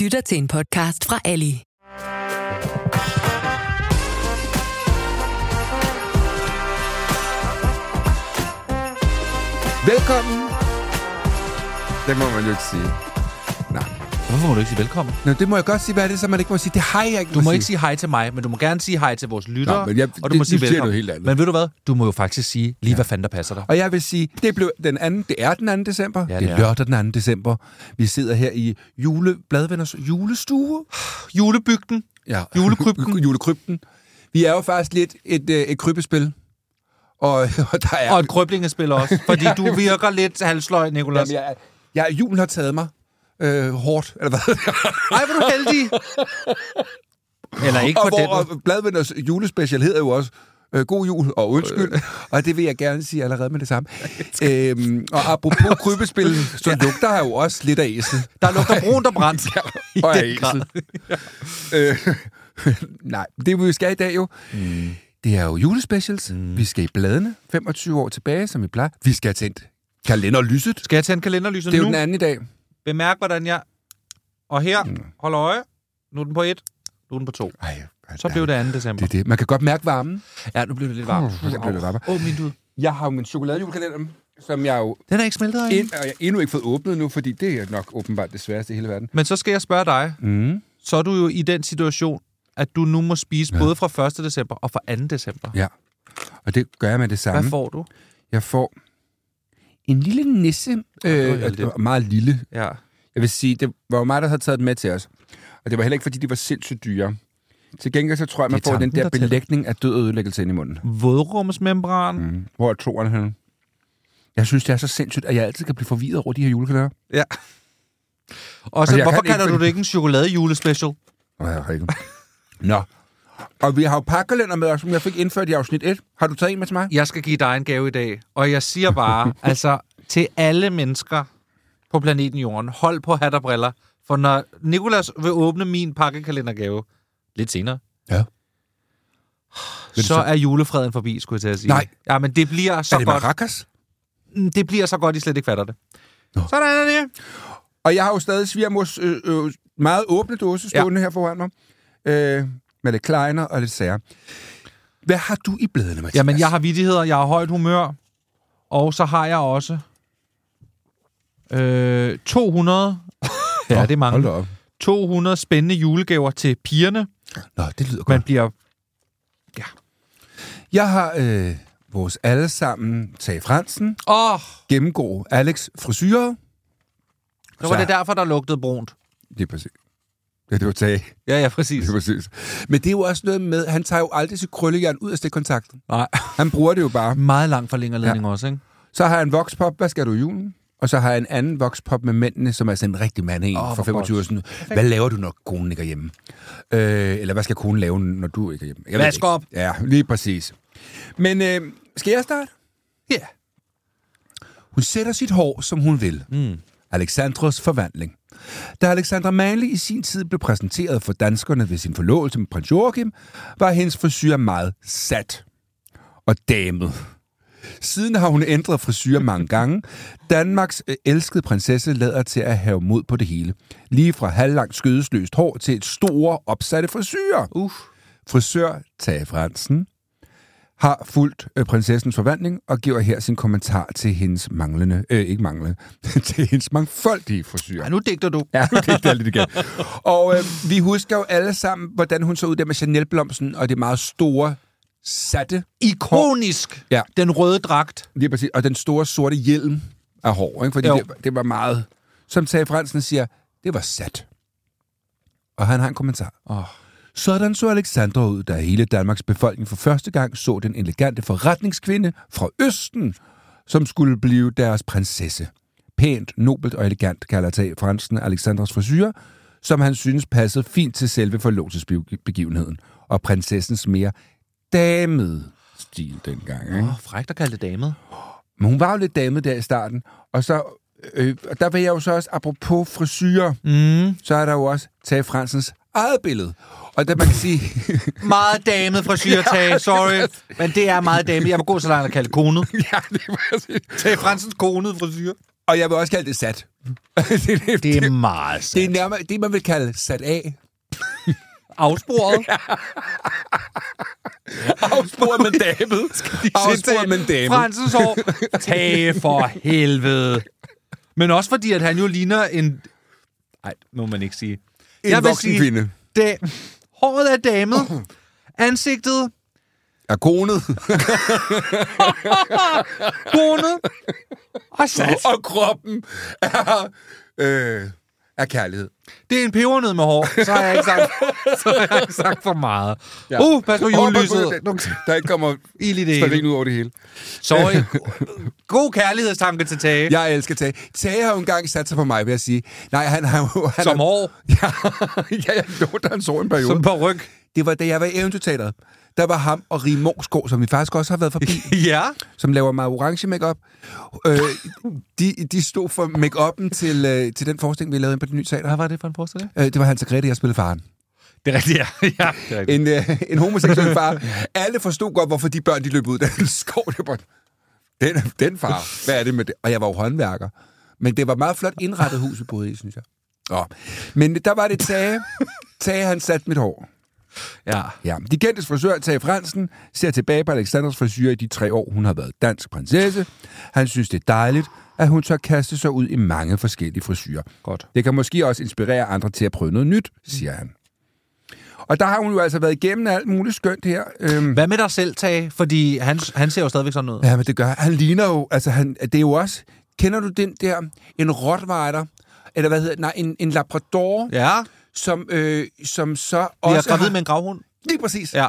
lytter til en podcast fra Ali. Velkommen. Det må man jo ikke sige. Hvorfor må du ikke sige velkommen? Nå, det må jeg godt sige. Hvad er det, så man ikke må sige? Det har jeg ikke Du må ikke sige. sige hej til mig, men du må gerne sige hej til vores lyttere. Nå, men jeg- og du det- må sige siger du velkommen. helt andet. Men ved du hvad? Du må jo faktisk sige lige, hvad fanden der passer dig. Og jeg vil sige, det, blev den anden, det er den 2. december. Ja, det, det er lørdag den 2. december. Vi sidder her i jule, Bladvenners julestue. Julebygden. Ja. Julekrypten. Julekrypten. Vi er jo faktisk lidt et, øh, et krybespil. Og, og der er... Og et krøblingespil også. Fordi du virker lidt halvsløj, Nicolas. Jamen, jeg, jeg, julen har taget mig øh, hårdt, eller hvad? Ej, hvor er du heldig. Eller ikke og på den hvor måde. Bladvenners julespecial hedder jo også øh, God jul og undskyld, og det vil jeg gerne sige allerede med det samme. øhm, og apropos krybespil, så lugter her jo også lidt af æsel. Der lugter brun og brændt. I og af den æsel. øh, nej, det vi skal i dag jo, mm. det er jo julespecials. Mm. Vi skal i bladene, 25 år tilbage, som vi plejer. Vi skal have tændt kalenderlyset. Skal jeg tænde kalenderlyset Det er jo nu? den anden i dag. Bemærk, hvordan jeg... Og her, hold øje. Nu er den på et. Nu er den på to. Ej, Så blev det 2. december. Det det. Man kan godt mærke varmen. Ja, nu blev det lidt varmt. Uh, det blev lidt varmere. Åh, min dud. Jeg har jo min chokoladejulekalender, som jeg jo Den er ikke smeltet af. ind, og jeg endnu ikke fået åbnet nu, fordi det er nok åbenbart det sværeste i hele verden. Men så skal jeg spørge dig. Mm. Så er du jo i den situation, at du nu må spise ja. både fra 1. december og fra 2. december. Ja, og det gør jeg med det samme. Hvad får du? Jeg får en lille nisse, det var øh, heldigt. og meget lille. Ja. Jeg vil sige, det var jo mig, der havde taget den med til os. Og det var heller ikke, fordi de var sindssygt dyre. Til gengæld så tror jeg, man får den tanken, der der tæller. belægning af død og ødelæggelse ind i munden. Vådrumsmembran. Mm. Hvor er toerne henne? Jeg synes, det er så sindssygt, at jeg altid kan blive forvirret over de her julekalender. Ja. Og så, Altså, hvorfor kan ikke kalder du det ikke en chokolade-julespecial? Nå, jeg har ikke. Nå. Og vi har jo pakkalender med os, som jeg fik indført i afsnit 1. Har du taget en med til mig? Jeg skal give dig en gave i dag. Og jeg siger bare, altså til alle mennesker på planeten Jorden, hold på hat og briller. For når Nikolas vil åbne min pakkekalendergave lidt senere, Ja. så? er julefreden forbi, skulle jeg til at sige. Nej. Ja, men det bliver så er det godt. maracas? Mm, Det bliver så godt, I slet ikke fatter det. Nå. Sådan er det. Og jeg har jo stadig svigermors øh, øh, meget åbne dåse stående ja. her foran mig. Øh, med lidt kleiner og lidt sager. Hvad har du i bladene, Mathias? Jamen, jeg har vidigheder, jeg har højt humør, og så har jeg også øh, 200, ja, det er mange, Hold op. 200 spændende julegaver til pigerne. Nå, det lyder godt. Man bliver... Jeg har øh, vores allesammen Tage Fransen, Åh, oh, gennemgå Alex frisyrer. så var det derfor, der lugtede brunt. Det er præcis. Ja, det var Tage. Ja, ja, præcis. Det er præcis. Men det er jo også noget med, han tager jo aldrig sit krøllejern ud af stikkontakten. Nej, Han bruger det jo bare. meget lang forlængerledning ja. også, ikke? Så har jeg en vokspop, hvad skal du i julen? Og så har jeg en anden vokspop med mændene, som er sådan en rigtig mand en oh, for hvor 25 år siden. Hvad laver du, når konen ikke er hjemme? Øh, eller hvad skal konen lave, når du ikke er hjemme? Jeg Vask op. Ja, lige præcis. Men øh, skal jeg starte? Ja. Hun sætter sit hår, som hun vil. Mm. Alexandros forvandling. Da Alexandra Manley i sin tid blev præsenteret for danskerne ved sin forlovelse med prins Joachim, var hendes frisyr meget sat og damet. Siden har hun ændret frisyr mange gange. Danmarks øh, elskede prinsesse lader til at have mod på det hele. Lige fra halvlangt skødesløst hår til et store opsatte frisyrer. Uff. Frisør Tage Fransen har fulgt øh, prinsessens forvandling og giver her sin kommentar til hendes manglende, øh, ikke manglende, til hendes mangfoldige frisyr. Ja, nu digter du. Ja, det er lidt igen. Og øh, vi husker jo alle sammen, hvordan hun så ud der med Chanel-blomsten og det meget store, satte, Ikonisk. Ja. Den røde dragt. lige præcis, og den store sorte hjelm af hår, ikke? fordi Jo. det, det, var meget, som Tage Fransen siger, det var sat. Og han har en kommentar. Oh. Sådan så Alexandra ud, da hele Danmarks befolkning for første gang så den elegante forretningskvinde fra Østen, som skulle blive deres prinsesse. pænt, nobelt og elegant, kalder Tage Fransen Alexandras frisyr, som han synes passede fint til selve forlovelsesbegivenheden, og prinsessens mere damede stil dengang. Ikke? Åh, oh, frækt at kalde det damet. Men hun var jo lidt dame der i starten, og så øh, der vil jeg jo så også, apropos frisyrer, Mm. så er der jo også Tage Fransens eget billede. Og der man kan sige, Meget damet frisyrtag, sorry. Men det er meget damet. Jeg må gå så langt at kalde det konet. ja, det er præcis. Tag Fransens konede frisyr. Og jeg vil også kalde det sat. det, det, Det er meget det sandt. er nærmere det, man vil kalde sat af. Afsporet. Afsporet med damet. Afsporet med damet. Fransens hår. Tag for helvede. Men også fordi, at han jo ligner en... Nej, må man ikke sige. En voksen kvinde. Det, håret er damet. Ansigtet Er konet. konet. Og sat. og kroppen er, øh, er kærlighed. Det er en pebernød med hår. Så har jeg ikke sagt, så har jeg ikke sagt for meget. Ja. Uh, pas på julelyset. Der ikke kommer Ild i det hele. ud over det hele. Sorry. God kærlighedstanke til Tage. Jeg elsker Tage. Tage har jo engang sat sig på mig, vil jeg sige. Nej, han har jo... Han Som har, hår. Ja, ja, jeg lånte hans hår en periode. Som på ryg. Det var da jeg var i Eventyrteateret. Der var ham og Rie Morsgaard, som vi faktisk også har været forbi, Ja. som laver meget orange makeup. Øh, de, de stod for make til, øh, til den forestilling, vi lavede inde på det nye teater. Hvad var det for en forestilling? Øh, det var Hans og Grete, jeg spillede faren. Det er rigtigt, ja. ja det er rigtigt. En, øh, en homoseksuel far. Alle forstod godt, hvorfor de børn, de løb ud af den skov. Den, den far, hvad er det med det? Og jeg var jo håndværker. Men det var meget flot indrettet hus, vi boede i, synes jeg. Nå. Men der var det Tage. Tage, han satte mit hår. Ja. Ja, de kendte frisør, Tage Fransen, ser tilbage på Alexanders frisyr i de tre år, hun har været dansk prinsesse. Han synes, det er dejligt, at hun tør kaste sig ud i mange forskellige frisyrer. Godt. Det kan måske også inspirere andre til at prøve noget nyt, siger han. Og der har hun jo altså været igennem alt muligt skønt her. Øhm, Hvad med dig selv, Tage? Fordi han, han ser jo stadigvæk sådan ud. ja, men det gør han. Ligner jo, altså han, det er jo også, kender du den der, en rottweiler, eller hvad hedder nej, en, en labrador, Ja. Som, øh, som så Vi er også gravid har, med en gravhund. lige præcis, Ja.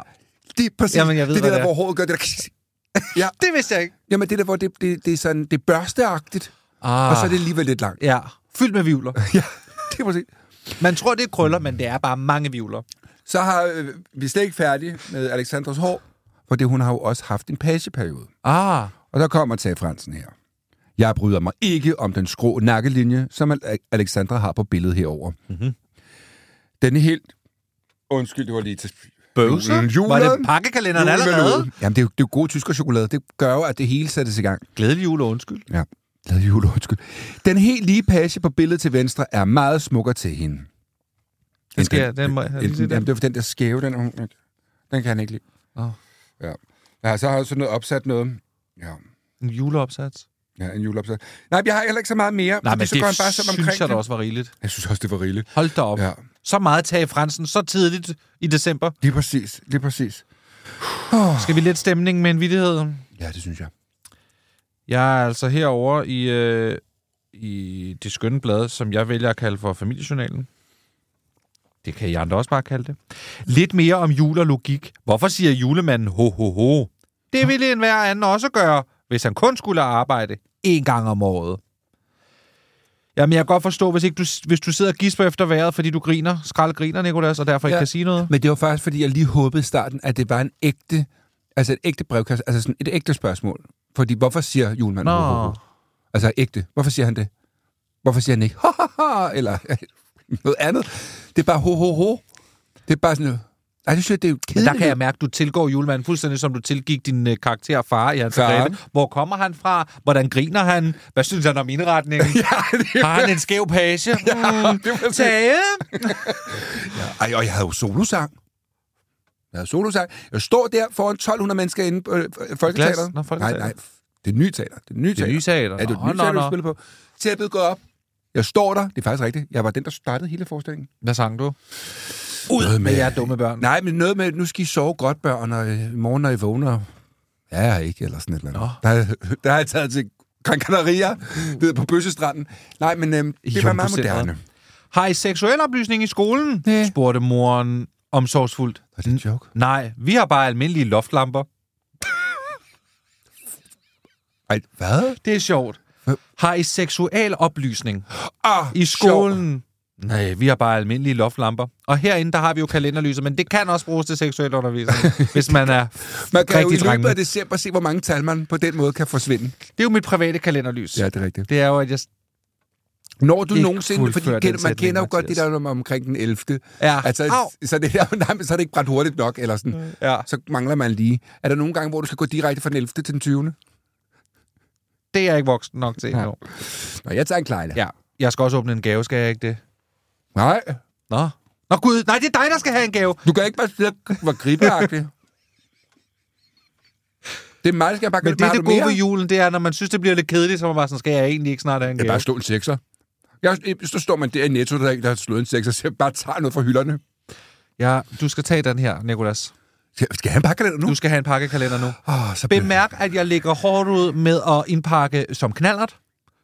lige præcis, Jamen, jeg ved, det er det der, det er. hvor håret gør det der, ja, Det vidste jeg ikke. jamen det der, hvor det, det, det er sådan, det er børsteagtigt, Ah. og så er det alligevel lidt langt. Ja. Fyldt med vivler. Ja, det er præcis. Man tror, det er krøller, men det er bare mange vivler. Så har øh, vi slet ikke færdige med Alexandras hår, for det, hun har jo også haft en pageperiode. Ah. Og der kommer Tage Fransen her. Jeg bryder mig ikke om den skrå nakkelinje, som Al- Alexandra har på billedet herover. Mhm. Den er helt... Undskyld, det var lige til... Bøvser? Julen. Var det pakkekalenderen Julen er allerede? Jamen, det er jo, det er jo god tysker chokolade. Det gør jo, at det hele sættes i gang. Glædelig jul og undskyld. Ja, glad jul, undskyld. Den helt lige page på billedet til venstre er meget smukkere til hende. Den skal jeg- den må jeg end- se den. Jamen, det var den der skæve, den, hun- den kan han ikke lide. Åh. Ja. ja, så har jeg sådan noget opsat noget. Ja. En juleopsats. Ja, en juleopsat. Nej, jeg har heller ikke så meget mere. Nej, men så det går han bare sådan synes omkring jeg da det. også var rigeligt. Jeg synes også, det var rigeligt. Hold da op. Ja, Så meget Tage Fransen, så tidligt i december. lige præcis. Lige præcis. Skal vi lidt stemning med en vittighed? Ja, det synes jeg. Jeg er altså herover i, øh, i det skønne blad, som jeg vælger at kalde for familiejournalen. Det kan I andre også bare kalde det. Lidt mere om jul og logik. Hvorfor siger julemanden ho ho ho? Det ville enhver anden også gøre, hvis han kun skulle arbejde en gang om året. Jamen, jeg kan godt forstå, hvis, ikke du, hvis du sidder og gisper efter vejret, fordi du griner, skrald griner, Nikolas, og derfor ikke Ja. kan sige noget. Men det var faktisk, fordi jeg lige håbede i starten, at det var en ægte, altså et ægte brevkast, altså sådan et ægte spørgsmål. Fordi hvorfor siger julemanden Nå. ho, ho, ho? Altså ægte. Hvorfor siger han det? Hvorfor siger han ikke ha, ha, ha, eller noget andet? Det er bare ho, ho, ho. Det er bare sådan, ej, det synes jeg, det er jo Men kedeligt. der kan jeg mærke, at du tilgår julemanden fuldstændig, som du tilgik din øh, karakter far i hans. Grete. Hvor kommer han fra? Hvordan griner han? Hvad synes han om indretningen? Ja, det, Har han en skæv page? Ja, mm, det var Tage? Ej, og jeg havde jo solosang. Jeg havde solosang. Jeg står der foran 1200 mennesker inde på øh, Folketeateret. Nå, Folketeatret. Nej, nej. Det er nye teater. Det er nye Det er teater. nye teater. Ja, det er Nå, nye teater, du spiller på. Tæppet går op. Jeg står der. Det er faktisk rigtigt. Jeg var den, der startede hele forestillingen. Hvad sang du? Ud Med jer dumme børn. Nej, men noget med, nu skal I sove godt, børn, og øh, i morgen, når I vågner. Ja, jeg ikke, eller sådan et eller andet. Der, der har jeg taget til Gran Canaria, ved på Bøssestranden. Nej, men øhm, det var meget moderne. Har I seksuel oplysning i skolen? Næh. spurgte moren omsorgsfuldt. Var det en joke? Nej, vi har bare almindelige loftlamper. Ej, hvad? Det er sjovt. Har I seksual oplysning Ah, i skolen? Nej, vi har bare almindelige loftlamper. Og herinde, der har vi jo kalenderlyset, men det kan også bruges til seksuel undervisning, hvis man er Man kan jo i løbet af december se, hvor mange tal man på den måde kan forsvinde. Det er jo mit private kalenderlys. Ja, det er rigtigt. Det er jo, at jeg... Når du Ikke nogensinde, fordi kender, man kender jo godt det der om, omkring den 11. Ja. Altså, Au. så, det, nej, men så er det ikke brændt hurtigt nok, eller sådan. Ja. Så mangler man lige. Er der nogle gange, hvor du skal gå direkte fra den 11. til den 20. Det er jeg ikke voksen nok til Ja. endnu. Nå, jeg tager en klejle. Ja. Jeg skal også åbne en gave, skal jeg ikke det? Nej, Nå. Nå gud, nej, det er dig, der skal have en gave. du kan ikke bare sidde og være gribeagtig. det er mig, der skal bare Men det, Har det gode mere? ved julen, det er, når man synes, det bliver lidt kedeligt, så er man bare sådan, skal jeg egentlig ikke snart have en Jeg gave? bare slå en sekser. Jeg, så står man der i Netto, der, der har slået en sekser, så jeg bare tager noget fra hylderne. Ja, du skal tage den her, Nikolas. Skal, skal jeg have en pakkalender nu? Du skal have en pakkekalender nu. Oh, så Bemærk, at jeg lægger hårdt ud med at indpakke som knallert,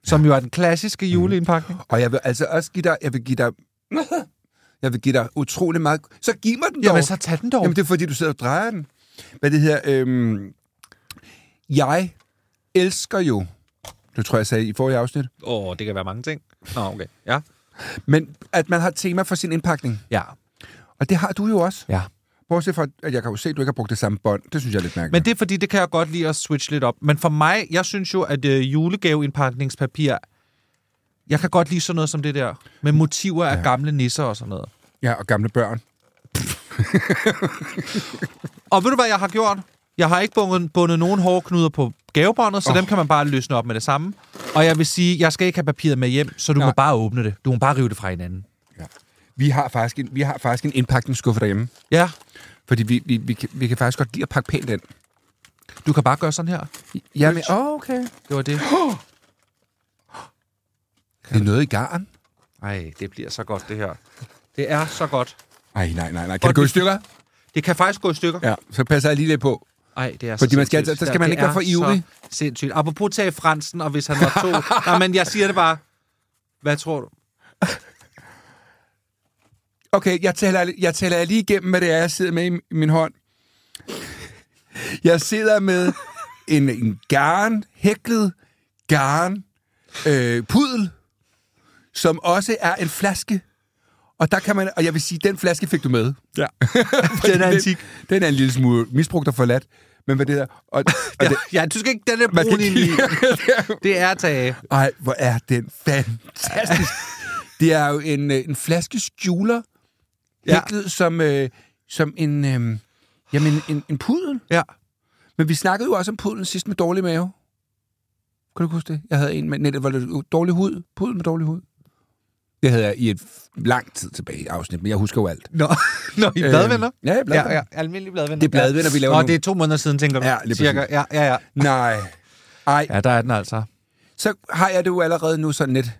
som jo er den klassiske juleindpakning. Og jeg vil altså også give dig, jeg vil give dig, jeg vil give dig utrolig meget. Så giv mig den dog. Jamen, så tag den dog. Jamen, det er fordi, du sidder og drejer den. Hvad det her, øhm, jeg elsker jo, det tror jeg, jeg sagde i forrige afsnit, Åh, oh, det kan være mange ting. Nå, okay. Ja. men at man har tema for sin indpakning. Ja. Og det har du jo også. Ja. Bortset fra, at jeg kan jo se, at du ikke har brugt det samme bånd. Det synes jeg er lidt mærkeligt. Men det er fordi, det kan jeg godt lide at switche lidt op. Men for mig, jeg synes jo, at øh, julegaveindpakningspapir, jeg kan godt lide sådan noget som det der, med motiver af gamle nisser og sådan noget. Ja, og gamle børn. Og ved du, hvad jeg har gjort? Jeg har ikke bundet, bundet nogen hårknuder på gavebåndet, så oh. dem kan man bare løsne op med det samme. Og jeg vil sige, jeg skal ikke have papiret med hjem, så du Nej. må bare åbne det. Du må bare rive det fra hinanden. Ja. Vi har faktisk en, vi har faktisk en indpakningsskuffe derhjemme. Ja, Fordi vi, vi, vi, kan, vi kan faktisk godt lide at pakke pænt ind. du kan bare gøre sådan her. Jamen, oh, okay. Det var det. Det er noget i garn. Ej, det bliver så godt, det her. Det er så godt. Ej, nej, nej, nej. Kan Og det gå i stykker? Det kan faktisk gå i stykker. Ja, så passer jeg lige lidt på. Ej, det er Fordi så man skal så skal man Det ikke være for ivrig. Sindssygt. Apropos tage Fransen, og hvis han var to... Nej, men jeg siger det bare. Hvad tror du? Okay, jeg taler, jeg taler lige igennem, hvad det er, jeg sidder med i, i min hånd. Jeg sidder med en, en garn, hæklet garn, øh, pudel, som også er en flaske. Og der kan man, og jeg vil sige, den flaske fik du med. Ja. Den er antik. Den, er en lille smule misbrugt og forladt. Men hvad det der... Og, og Ja, det, du skal ikke... Den er brun i Det er tage. Ej, hvor er den fantastisk. det er jo en, øh, en flaske skjuler, Ja. hæklet som, øh, som en, øh, jamen, en, en pudel. Ja. Men vi snakkede jo også om pudlen sidst med dårlig mave. Kan du huske det? Jeg havde en med netop, var det dårlig hud? Pudel med dårlig hud? Det havde jeg i et lang tid tilbage i afsnit, men jeg husker jo alt. Nå, Nå i bladvenner? Ja, i bladvenner. Ja, ja, almindelige bladvenner. Det er bladvenner, vi laver Nå, nu. det er to måneder siden, tænker du? Ja, lige Cirka. Ja, ja, ja. Nej. Ej, Ja, der er den altså. så har jeg det jo allerede nu sådan lidt...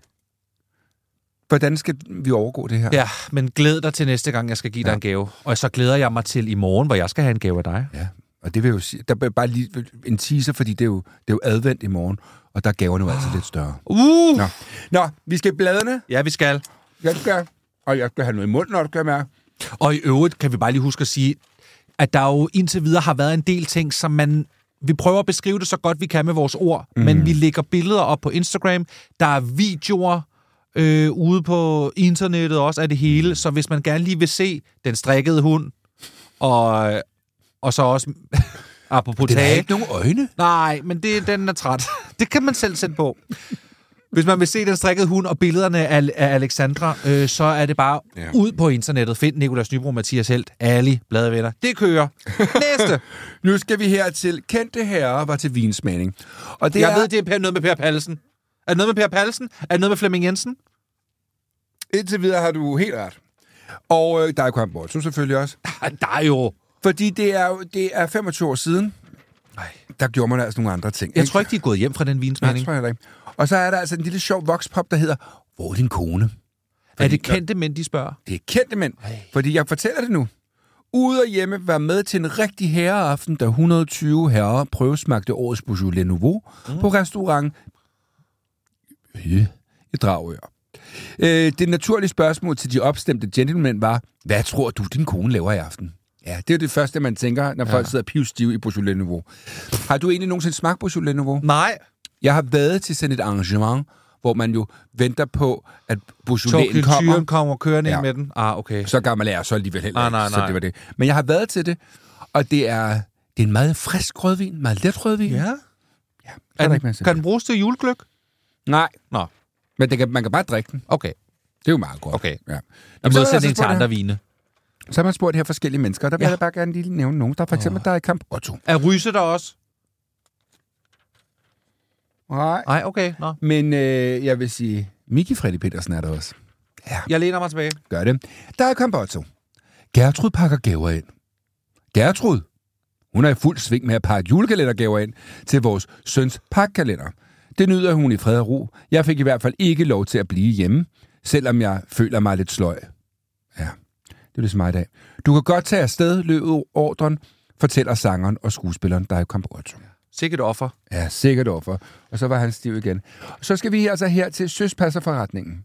Hvordan skal vi overgå det her? Ja, men glæd dig til næste gang, jeg skal give dig Ja. en gave. Og så glæder jeg mig til i morgen, hvor jeg skal have en gave af dig. Ja, og det vil jo sige, der er bare lige en teaser, fordi det er jo, det er jo advent i morgen, og der er gaverne jo altid lidt større. Uh! Nå. Nå, vi skal i bladene. Ja, vi skal. Jeg skal, og jeg skal have noget i munden, når du gør med. Og i øvrigt kan vi bare lige huske at sige, at der jo indtil videre har været en del ting, som man... Vi prøver at beskrive det så godt vi kan med vores ord, mm. men vi lægger billeder op på Instagram. Der er videoer øh, ude på internettet også af det hele, så hvis man gerne lige vil se den strikkede hund, og, og så også... apropos Det er tage, ikke nogen øjne. Nej, men det, den er træt. Det kan man selv sætte på. Hvis man vil se den strikkede hund og billederne af, af Alexandra, øh, så er det bare Ja. ud på internettet. Find Nikolas Nybro, Mathias Helt, Ali, Bladevenner. Det kører. Næste. Nu skal vi her til kendte herrer var til vinsmagning. Og det Jeg er, ved, det er noget med Per Pallesen. Er det noget med Per Pallesen? Er det noget med Flemming Jensen? indtil videre har du helt ret. Og øh, der er Kram Bortsen selvfølgelig også. Der er jo... Fordi det er det er 25 år siden, Ej. der gjorde man altså nogle andre ting. Jeg tror ikke, de er gået hjem fra den Nej, vinsmagning. det tror jeg ikke. Og så er der altså en lille sjov vokspop, der hedder Hvor er din kone? Er det kendte mænd, de spørger? Det er kendte mænd. Ej. Fordi jeg fortæller det nu. Ude og hjemme var med til en rigtig herreaften, da 120 herrer prøvesmagte årets Beaujolais Nouveau mm. på restaurant Hø i Dragør. Øh, det naturlige spørgsmål til de opstemte gentlemen var, hvad tror du, din kone laver i aften? Ja, det er det første, man tænker, når ja. folk sidder pivstive i Beaujolais Nouveau. Har du egentlig nogensinde smagt Beaujolais Nouveau? Nej. Jeg har været til sådan et arrangement, hvor man jo venter på, at Beaujolais kommer. kommer kørende Ja. med den. Ah, okay. Så gammel er jeg så alligevel heller Nej, ikke, nej, så nej. det var det. Men jeg har været til det, og det er, det er en meget frisk rødvin, meget let rødvin. Ja. ja Er den, kan den bruges til julegløk? Nej, Nå, men det kan, man kan bare drikke den. okay. Det er jo meget godt. Okay. Ja. I Jamen, jeg modsætning så til andre vine. Så har man spurgt her forskellige mennesker, og der vil Ja. jeg bare gerne lige nævne nogen. Der er for eksempel, der er i Camp Otto. Er Ryse der også? Nej. Nej, okay. Nå. Men øh, jeg vil sige, Miki Freddy Petersen er der også. Ja, Jeg læner mig tilbage. gør det. Der er Camp Otto. Gertrud pakker gaver ind. Gertrud, hun er i fuld sving med at pakke julekalendergaver ind til vores søns pakkalender. Det nyder hun i fred og ro. Jeg fik i hvert fald ikke lov til at blive hjemme, selvom jeg føler mig lidt sløj. Det er ligesom mig i dag. Du kan godt tage afsted, løbet ordren, fortæller sangeren og skuespilleren, der er i Camp Otto. Sikkert offer. Ja, sikkert offer. Og så var han stiv igen. Så skal vi altså her til Søspasserforretningen.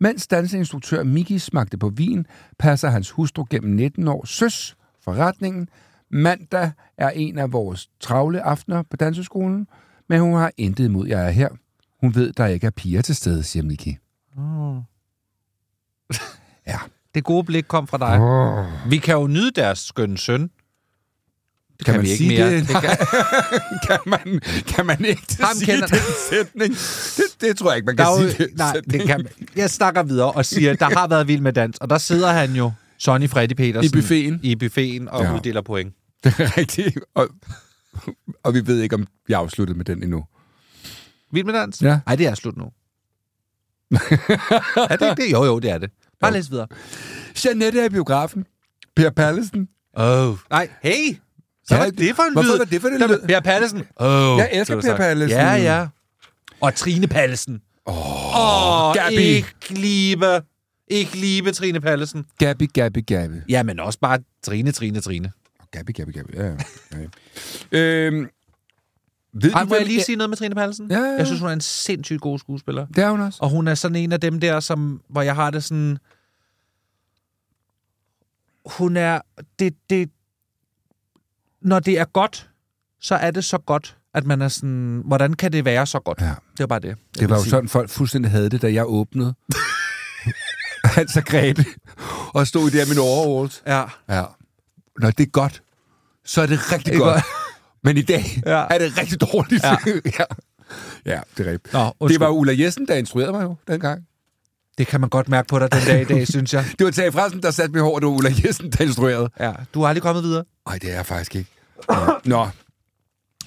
Mens danseinstruktør Miki smagte på vin, passer hans hustru gennem 19 år Søs forretningen. Mandag er en af vores travle aftener på danseskolen, men hun har intet imod, jeg er her. Hun ved, der ikke er piger til stede, siger Miki. Ja. Det gode blik kom fra dig. Oh. Vi kan jo nyde deres skønne søn. Det kan, man vi ikke sige mere. Det? Det kan, kan, man, kan man ikke Ham sige kender- den sætning? Det, det tror jeg ikke, man der kan er sige. jo, den nej, sætning. det kan, jeg snakker videre og siger, der har været vild med dans, og der sidder han jo, Sonny Freddy Petersen, I buffeten. i buffeten og ja. uddeler point. Det er rigtigt. Og, og vi ved ikke, om vi er afsluttet med den endnu. Vild med dans? Ja. Nej, det er slut nu. er det ikke det? Jo, jo, det er det. Bare læs videre. Jeanette er i biografen. Per Pallesen. Oh. Nej, hey! Så Ja, var det for en hvorfor lyd? var det for en lyd? Per Pallesen. Oh, Jeg elsker Per Pallesen. Ja, ja. Og Trine Pallesen. Åh, oh, Gabi. ikke liebe. Ikke liebe Trine Pallesen. Gabi, Gabi, Gabi. Ja, men også bare Trine, Trine, Trine. Gabi, Gabi, Gabi. Ja, ja. ja. øhm, ved Ej, du, må jeg lige sige noget med Trine Pallesen? Ja, ja, ja. Jeg synes, hun er en sindssygt god skuespiller. Det er hun også. Og hun er sådan en af dem der, som, hvor jeg har det sådan... Hun er... Det, det, når det er godt, så er det så godt, at man er sådan... Hvordan kan det være så godt? Ja. Det var bare det. Det var jo sige. sådan, folk fuldstændig havde det, da jeg åbnede. altså Grete. Og stod der i min overalls. Ja. Ja. Når det er godt, så er det rigtig Det er godt. godt. Men i dag Ja. er det rigtig dårligt. Ja. ja. ja, det er rigtigt. Nå, Det var Ulla Jessen, der instruerede mig jo dengang. det kan man godt mærke på dig den dag i dag, synes jeg. Det var Tage Fransen, der satte mig hårdt, det var Ulla Jessen, der instruerede. Ja, du er aldrig kommet videre. Nej, det er jeg faktisk ikke. Nå.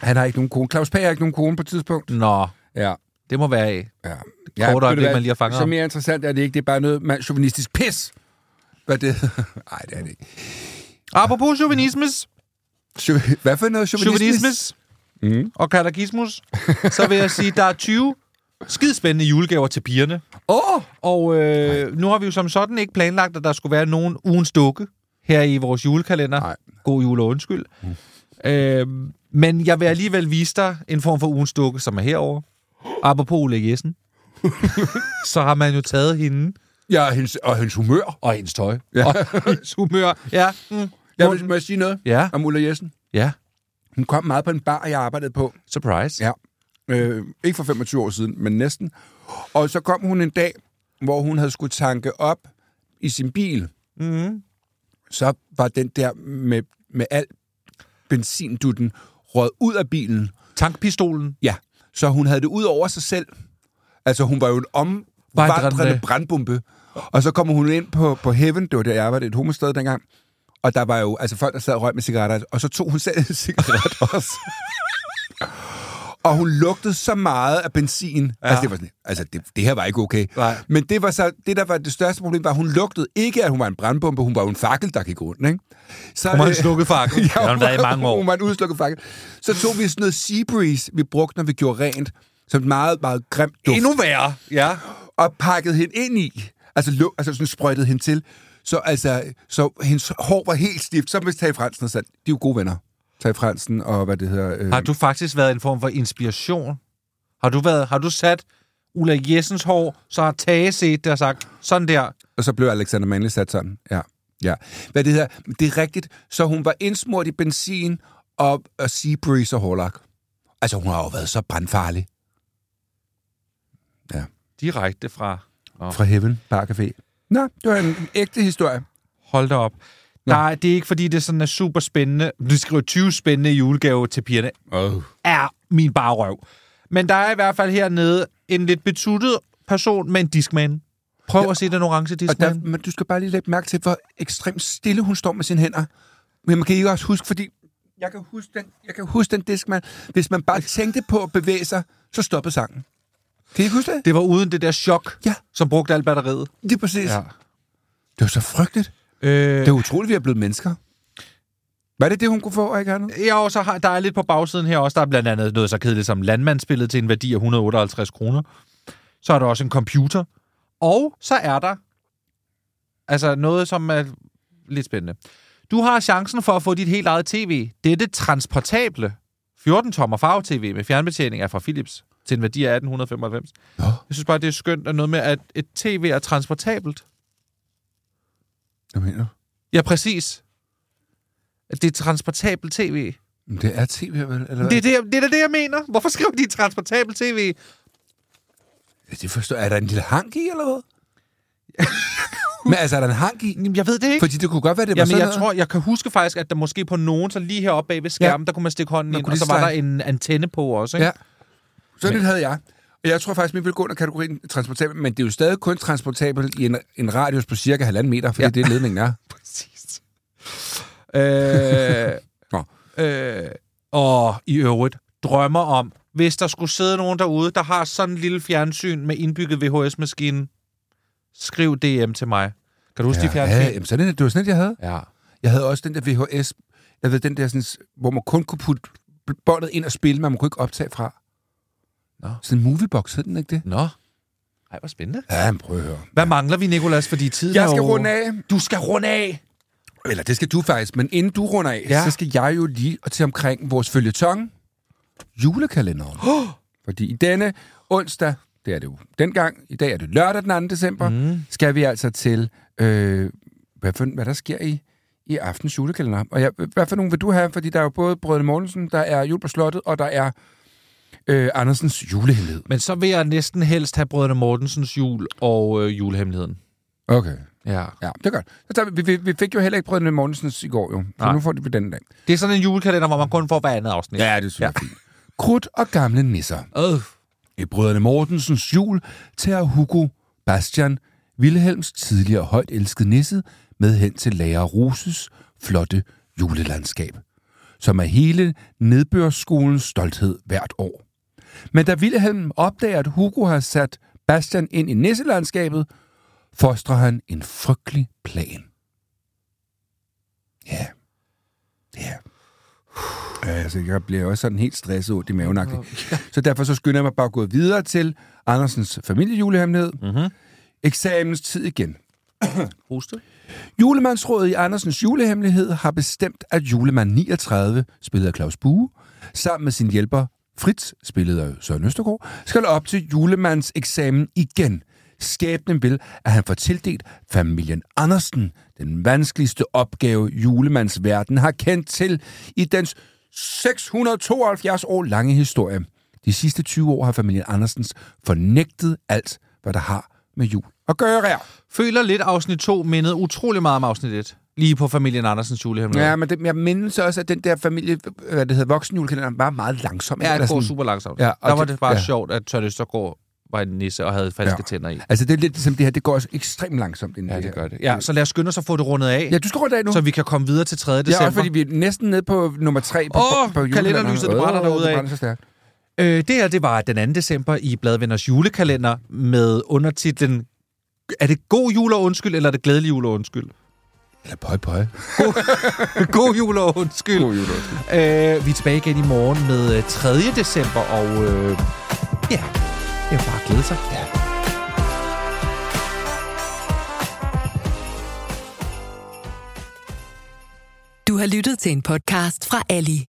Han har ikke nogen kone. Claus Pag har ikke nogen kone på et tidspunkt. Nå, Ja. det må være af. Ja. Kort ved øjeblik, man lige har fanget Så mere interessant er det ikke. Det er bare noget mand chauvinistisk pis. Hvad det Nej, det er det ikke. Apropos chauvinismes, Chau- Hvad for noget chauvinismes Mm. og katagismus, så vil jeg sige, der er 20 skidspændende julegaver til pigerne. Åh! Oh! Og øh, nu har vi jo som sådan ikke planlagt, at der skulle være nogen ugens dukke her i vores julekalender. Nej. God jul og undskyld. Mm. Øh, men jeg vil alligevel vise dig en form for ugens dukke, som er herover. Apropos Ulla Jessen. så har man jo taget hende Ja, og hendes, og hendes humør. og hendes tøj. Ja. Og hendes humør. Ja. Mm. Jeg vil, må jeg sige noget Ja. om Ulla Jessen? Ja. Hun kom meget på en bar, jeg arbejdede på. Surprise. Ja. Øh, ikke for 25 år siden, men næsten. Og så kom hun en dag, hvor hun havde skulle tanke op i sin bil. Mm. Så var den der med, med al benzindutten rød ud af bilen. Tankpistolen. Ja, så hun havde det ud over sig selv. Altså, hun var jo en omvandrende Vandrende. brandbombe. Og så kommer hun ind på, på Heaven, det var der, jeg arbejdede, et homosted dengang. Og der var jo altså folk, der sad og røg med cigaretter, og så tog hun selv en cigaret også. og hun lugtede så meget af benzin. Ja. Altså, det, var sådan, altså det, det her var ikke okay. Nej. Men det, var så, det, der var det største problem, var, at hun lugtede ikke, at hun var en brandbombe. Hun var jo en fakkel, der gik rundt, ikke? Så, Hun var en øh, slukket fakkel. Det har hun været i mange år. Hun var en udslukket fakkel. Så tog vi sådan noget Seabreeze, vi brugte, når vi gjorde rent, som et meget, meget grimt duft, Endnu værre. Ja. og pakkede hende ind i. Altså, lu- altså sådan sprøjtede hende til. Så, altså, så hendes hår var helt stift. Så hvis Tage Fransen og sådan, de er jo gode venner. Tage Fransen og hvad det hedder. Øh, Har du faktisk været en form for inspiration? Har du, været, har du sat Ulla Jessens hår, så har Tage set det og sagt, sådan der. Og så blev Alexander Manley sat sådan. Ja. ja. Hvad det hedder, det er rigtigt. Så hun var indsmurt i benzin og, og Seabreeze og hårlak. Altså, hun har jo været så brandfarlig. Ja. Direkte fra... Nå, Fra Heaven Bar Café. Nå, det var en ægte historie. hold da op. Nå. Nej, det er ikke, fordi det sådan er super spændende. Du skriver 20 spændende julegave til pigerne. Oh. Er min bare røv. Men der er i hvert fald hernede en lidt betuttet person med en diskman. Prøv Ja, at se den orange Og der, diskman. men du skal bare lige lægge mærke til, hvor ekstremt stille hun står med sine hænder. Men man kan ikke også huske, fordi jeg kan huske den, jeg kan huske den diskmand. Hvis man bare tænkte på at bevæge sig, så stoppede sangen. Kan I huske det? Det var uden det der chok, Ja. som brugte alt batteriet. Det er præcis. Ja. Det var så frygteligt. Øh, Det er utroligt, vi er blevet mennesker. Var det det, hun kunne få, og ikke andet? Ja, og så har, der er lidt på bagsiden her også. Der er blandt andet noget så kedeligt som landmandsspillet til en værdi af 158 kroner. Så er der også en computer. Og så er der altså noget, som er lidt spændende. Du har chancen for at få dit helt eget tv. Dette transportable 14-tommer farve-tv med fjernbetjening er fra Philips til en værdi af 1895. Nå. Jeg synes bare, det er skønt, at noget med, at et tv er transportabelt. Hvad mener du? Ja, præcis. At det er transportabelt tv. Men Det er tv, vel? Eller hvad? Det er det, jeg- det er det, jeg mener. Hvorfor skriver de transportabel tv? Ja, det forstår Er der en lille hank i, eller hvad? Men altså, er der en hank i? Jamen, jeg ved det ikke. Fordi det kunne godt være, det var Jamen, sådan jeg noget. tror, jeg kan huske faktisk, at der måske på nogen, så lige heroppe bag ved skærmen, ja. der kunne man stikke hånden Man ind, og så var der en antenne på også, ikke? Ja. Sådan et havde jeg. Og jeg tror faktisk, vi vil gå under kategorien transportabel, men det er jo stadig kun transportabelt i en, en radius på cirka halvanden meter, fordi ja. Ja. det er ledningen er. Præcis. Øh, Nå. øh, og i øvrigt drømmer om, hvis der skulle sidde nogen derude, der har sådan en lille fjernsyn med indbygget VHS-maskine, skriv DM til mig. Kan du huske ja, de ja, fjernsyn? jamen, sådan, det var sådan et, jeg havde. Ja. Jeg havde også den der VHS, jeg ved, den der, sådan, hvor man kun kunne putte båndet ind og spille, men man kunne ikke optage fra. Nå. Sådan en moviebox hed den, ikke det? Nå. Ej, hvor spændende. Ja, men prøv at høre. Hvad mangler vi, Nikolas, fordi tiden Jeg er skal jo... runde af. Du skal runde af! Eller det skal du faktisk, men inden du runder af, Ja. så skal jeg jo lige til omkring vores følgetong, julekalenderen. Oh. Fordi i denne onsdag, det er det jo dengang, i dag er det lørdag den 2. december, mm. skal vi altså til, øh, hvad, for, hvad der sker i, i aftens julekalender. Og jeg, hvad for nogle vil du have? Fordi der er jo både Brødrene Mortensen, der er Jul på Slottet, og der er øh, Andersens julehemmelighed. Men så vil jeg næsten helst have Brødrene Mortensens jul og øh, julehemmeligheden. Okay. Ja. Ja, det er godt. Så tager vi, vi, vi fik jo heller ikke Brødrene Mortensens i går, jo. Så Nej. nu får de på den dag. Det er sådan en julekalender, hvor man kun får hver andet afsnit. Ja, det synes jeg er fint. Krudt og gamle nisser. Øh. I Brødrene Mortensens jul tager Hugo Bastian Wilhelms tidligere højt elskede nisse med hen til Lærer Roses flotte julelandskab, som er hele nedbørsskolens stolthed hvert år. Men da Wilhelm opdager, at Hugo har sat Bastian ind i nisselandskabet, fostrer han en frygtelig plan. Ja. Ja. Altså, jeg bliver også sådan helt stresset ud i mavenagtigt. Så derfor så skynder jeg mig bare at gå videre til Andersens familiejulehemmelighed. Mm-hmm. Eksamenstid igen. Hoste. Julemandsrådet i Andersens julehemmelighed har bestemt, at julemand 39, spillet af Claus Bue, sammen med sin hjælper Fritz, spillet af Søren Østergaard, skal op til julemands eksamen igen. Skæbnen vil, at han får tildelt familien Andersen, den vanskeligste opgave julemandsverden har kendt til i dens 672 år lange historie. De sidste 20 år har familien Andersens fornægtet alt, hvad der har med jul at gøre. Føler lidt afsnit 2 mindede utrolig meget om afsnit 1. Lige på familien Andersens julehemmelighed. Ja, men det, jeg mindes også, at den der familie, hvad det hedder, voksenjulekalenderen, var meget langsom. Ja, det går super langsomt. Ja, Ja, og der var det- bare ja. ja. sjovt, at Tørne Østergaard var en nisse og havde falske ja. tænder i. Altså, det er lidt ligesom det her, det går også ekstremt langsomt. Inden Ja, det det gør det. Ja, så lad os skynde os at få det rundet af, Ja, du skal rundt af nu. så vi kan komme videre til 3. ja, december. også fordi vi er næsten nede på nummer tre på, Åh, på, på kalenderlyset, det brænder så stærkt. Øh, det her, det var den 2. december i Bladvenders julekalender med undertitlen Er det god jul og undskyld, eller er det glædelig jul og undskyld? Eller pøj, pøj. god jul og undskyld. God jul, undskyld. Øh, vi er tilbage igen i morgen med øh, 3. december, og øh, ja, det er bare at glæde sig. Ja. Du har lyttet til en podcast fra Ali.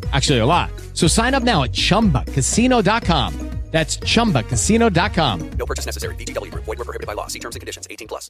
Actually, a lot. So sign up now at chumbacasino.com. That's chumbacasino.com. No purchase necessary. Group. Void were prohibited by law. See terms and conditions. 18 plus.